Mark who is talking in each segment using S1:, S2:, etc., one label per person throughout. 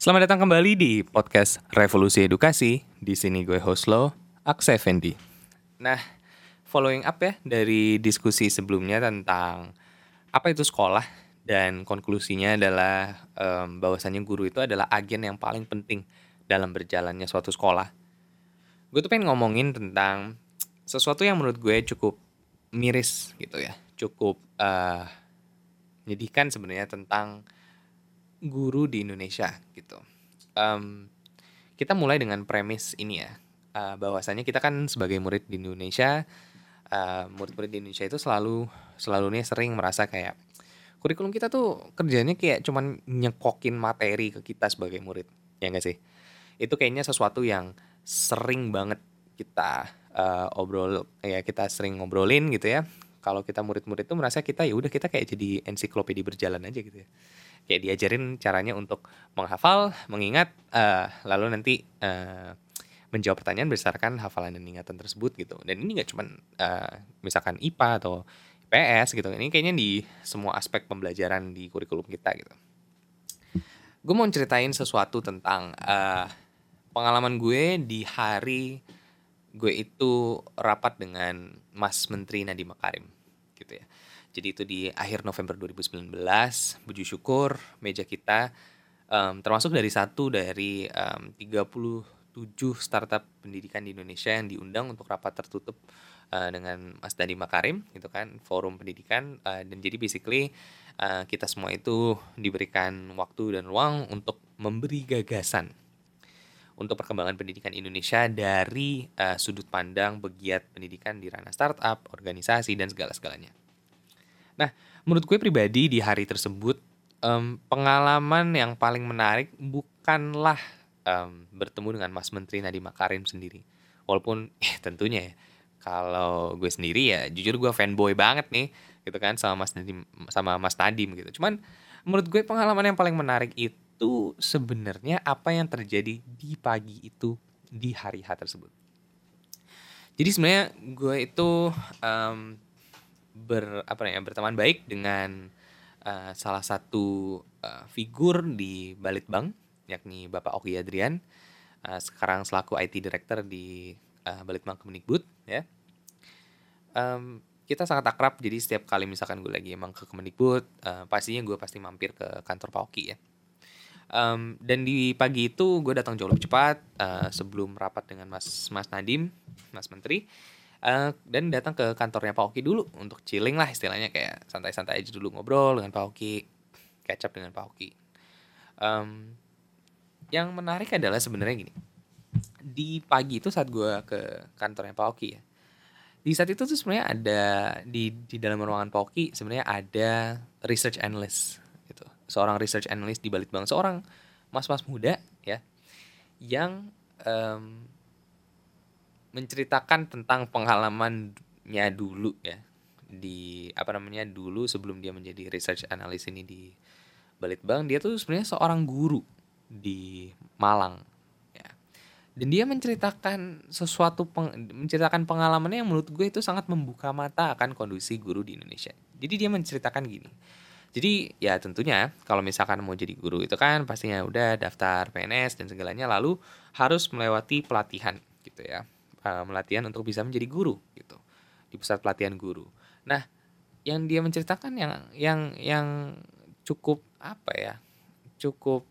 S1: Selamat datang kembali di podcast Revolusi Edukasi. Di sini gue host lo, Aksa Effendi. Nah, following up ya dari diskusi sebelumnya tentang apa itu sekolah dan konklusinya adalah um, bahwasannya guru itu adalah agen yang paling penting dalam berjalannya suatu sekolah. Gue tuh pengen ngomongin tentang sesuatu yang menurut gue cukup miris gitu ya, cukup uh, menyedihkan sebenarnya tentang guru di Indonesia gitu. Um, kita mulai dengan premis ini ya, uh, bahwasanya kita kan sebagai murid di Indonesia, uh, murid-murid di Indonesia itu selalu selalu nih sering merasa kayak kurikulum kita tuh kerjanya kayak cuman nyekokin materi ke kita sebagai murid, ya enggak sih? Itu kayaknya sesuatu yang sering banget kita uh, obrol ya kita sering ngobrolin gitu ya. Kalau kita murid-murid tuh merasa kita ya udah kita kayak jadi ensiklopedia berjalan aja gitu ya. Kayak diajarin caranya untuk menghafal, mengingat, uh, lalu nanti uh, menjawab pertanyaan berdasarkan hafalan dan ingatan tersebut gitu. Dan ini nggak cuman uh, misalkan IPA atau PS gitu. Ini kayaknya di semua aspek pembelajaran di kurikulum kita gitu. Gue mau ceritain sesuatu tentang uh, pengalaman gue di hari gue itu rapat dengan Mas Menteri Nadiem Makarim gitu ya. Jadi itu di akhir November 2019, puji syukur meja kita um, termasuk dari satu dari um, 37 startup pendidikan di Indonesia yang diundang untuk rapat tertutup uh, dengan Mas Dani Makarim gitu kan forum pendidikan uh, dan jadi basically uh, kita semua itu diberikan waktu dan ruang untuk memberi gagasan untuk perkembangan pendidikan Indonesia dari uh, sudut pandang begiat pendidikan di ranah startup, organisasi dan segala-segalanya. Nah, menurut gue pribadi di hari tersebut um, pengalaman yang paling menarik bukanlah um, bertemu dengan Mas Menteri Nadiem Makarim sendiri. Walaupun eh, tentunya ya kalau gue sendiri ya jujur gue fanboy banget nih gitu kan sama Mas Nadim sama Mas Nadim gitu cuman menurut gue pengalaman yang paling menarik itu sebenarnya apa yang terjadi di pagi itu di hari H tersebut jadi sebenarnya gue itu um, ber apa ya berteman baik dengan uh, salah satu uh, figur di Balitbang yakni Bapak Oki Adrian uh, sekarang selaku IT Director di uh, Balitbang Kemendikbud ya. Um, kita sangat akrab jadi setiap kali misalkan gue lagi emang ke Kemendikbud uh, pastinya gue pasti mampir ke kantor Pak Oki ya. Um, dan di pagi itu gue datang jauh lebih cepat uh, sebelum rapat dengan Mas Mas Nadim, Mas Menteri. Uh, dan datang ke kantornya Pak Oki dulu untuk chilling lah istilahnya kayak santai-santai aja dulu ngobrol dengan Pak Oki, catch dengan Pak Oki. Um, yang menarik adalah sebenarnya gini di pagi itu saat gue ke kantornya Pak Oki ya di saat itu tuh sebenarnya ada di di dalam ruangan Pak Oki sebenarnya ada research analyst gitu seorang research analyst di Balitbang seorang mas-mas muda ya yang um, menceritakan tentang pengalamannya dulu ya. Di apa namanya dulu sebelum dia menjadi research analyst ini di Balitbang dia tuh sebenarnya seorang guru di Malang dan dia menceritakan sesuatu peng, menceritakan pengalamannya yang menurut gue itu sangat membuka mata akan kondisi guru di Indonesia. Jadi dia menceritakan gini. Jadi ya tentunya kalau misalkan mau jadi guru itu kan pastinya udah daftar PNS dan segalanya lalu harus melewati pelatihan gitu ya uh, melatihan untuk bisa menjadi guru gitu di pusat pelatihan guru nah yang dia menceritakan yang yang yang cukup apa ya cukup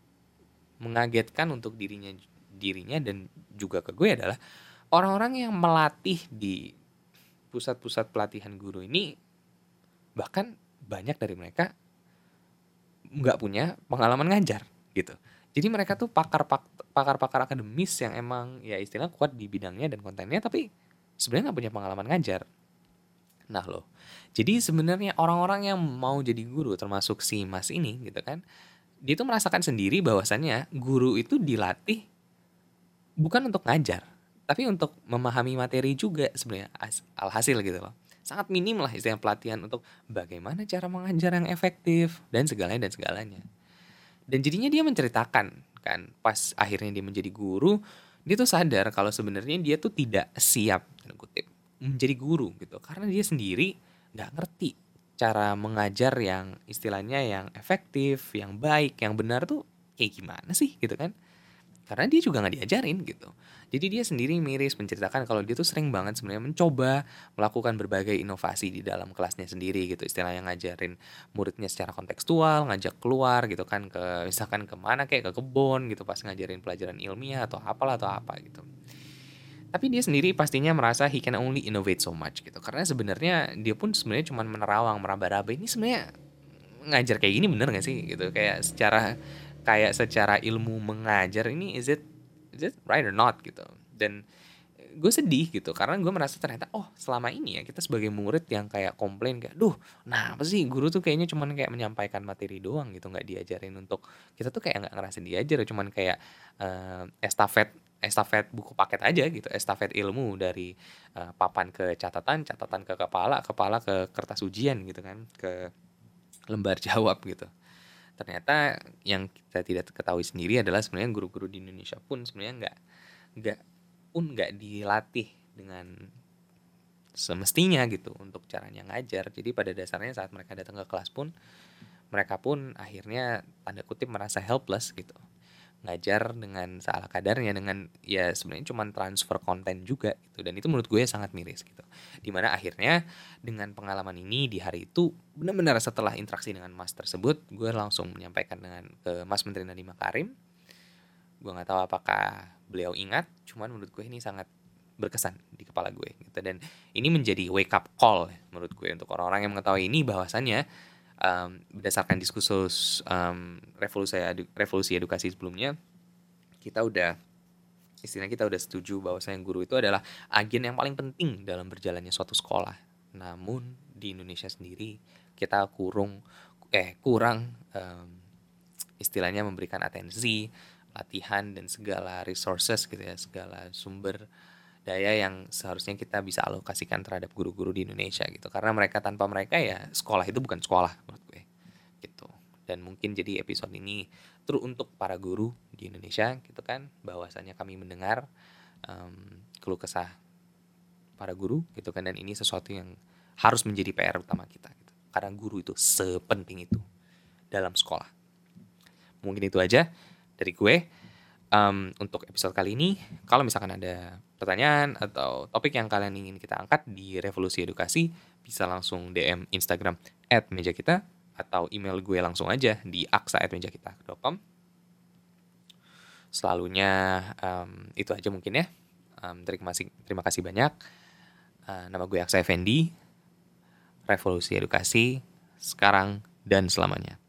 S1: mengagetkan untuk dirinya dirinya dan juga ke gue adalah orang-orang yang melatih di pusat-pusat pelatihan guru ini bahkan banyak dari mereka nggak punya pengalaman ngajar gitu. Jadi mereka tuh pakar-pakar akademis yang emang ya istilah kuat di bidangnya dan kontennya tapi sebenarnya nggak punya pengalaman ngajar. Nah loh, jadi sebenarnya orang-orang yang mau jadi guru termasuk si Mas ini gitu kan, dia tuh merasakan sendiri bahwasannya guru itu dilatih bukan untuk ngajar, tapi untuk memahami materi juga sebenarnya alhasil gitu loh. Sangat minim lah istilah pelatihan untuk bagaimana cara mengajar yang efektif dan segalanya dan segalanya. Dan jadinya dia menceritakan kan pas akhirnya dia menjadi guru, dia tuh sadar kalau sebenarnya dia tuh tidak siap kutip menjadi guru gitu. Karena dia sendiri nggak ngerti cara mengajar yang istilahnya yang efektif, yang baik, yang benar tuh kayak gimana sih gitu kan karena dia juga nggak diajarin gitu. Jadi dia sendiri miris menceritakan kalau dia tuh sering banget sebenarnya mencoba melakukan berbagai inovasi di dalam kelasnya sendiri gitu. Istilahnya ngajarin muridnya secara kontekstual ngajak keluar gitu kan ke misalkan ke mana kayak ke kebun gitu. Pas ngajarin pelajaran ilmiah atau apalah atau apa gitu. Tapi dia sendiri pastinya merasa he can only innovate so much gitu. Karena sebenarnya dia pun sebenarnya cuma menerawang meraba-raba. Ini sebenarnya ngajar kayak gini bener gak sih gitu? Kayak secara kayak secara ilmu mengajar ini is it is it right or not gitu. Dan gue sedih gitu karena gue merasa ternyata oh selama ini ya kita sebagai murid yang kayak komplain kayak duh nah apa sih guru tuh kayaknya cuman kayak menyampaikan materi doang gitu nggak diajarin untuk kita tuh kayak nggak ngerasa diajar cuman kayak uh, estafet estafet buku paket aja gitu estafet ilmu dari uh, papan ke catatan catatan ke kepala kepala ke kertas ujian gitu kan ke lembar jawab gitu ternyata yang kita tidak ketahui sendiri adalah sebenarnya guru-guru di Indonesia pun sebenarnya nggak nggak pun nggak dilatih dengan semestinya gitu untuk caranya ngajar. Jadi pada dasarnya saat mereka datang ke kelas pun mereka pun akhirnya tanda kutip merasa helpless gitu ngajar dengan salah kadarnya dengan ya sebenarnya cuma transfer konten juga gitu. Dan itu menurut gue sangat miris gitu. Di mana akhirnya dengan pengalaman ini di hari itu benar-benar setelah interaksi dengan mas tersebut gue langsung menyampaikan dengan ke mas menteri Nadiem Makarim. Gue nggak tahu apakah beliau ingat cuman menurut gue ini sangat berkesan di kepala gue gitu. Dan ini menjadi wake up call menurut gue untuk orang-orang yang mengetahui ini bahwasannya um, berdasarkan diskursus um, revolusi edu revolusi edukasi sebelumnya kita udah istilahnya kita udah setuju bahwa bahwasanya guru itu adalah agen yang paling penting dalam berjalannya suatu sekolah. Namun di Indonesia sendiri kita kurung eh kurang um, istilahnya memberikan atensi, latihan dan segala resources gitu ya, segala sumber daya yang seharusnya kita bisa alokasikan terhadap guru-guru di Indonesia gitu. Karena mereka tanpa mereka ya sekolah itu bukan sekolah menurut gue gitu. Dan mungkin jadi episode ini terus untuk para guru di Indonesia gitu kan bahwasanya kami mendengar um, keluh kesah para guru gitu kan. Dan ini sesuatu yang harus menjadi PR utama kita gitu. karena guru itu sepenting itu dalam sekolah. Mungkin itu aja dari gue um, untuk episode kali ini. Kalau misalkan ada pertanyaan atau topik yang kalian ingin kita angkat di Revolusi Edukasi, bisa langsung DM Instagram at meja kita atau email gue langsung aja di aksa@mejakita.com. Selalunya um, itu aja mungkin ya. Um, terima kasih terima kasih banyak. Uh, nama gue Aksa Effendi. Revolusi Edukasi sekarang dan selamanya.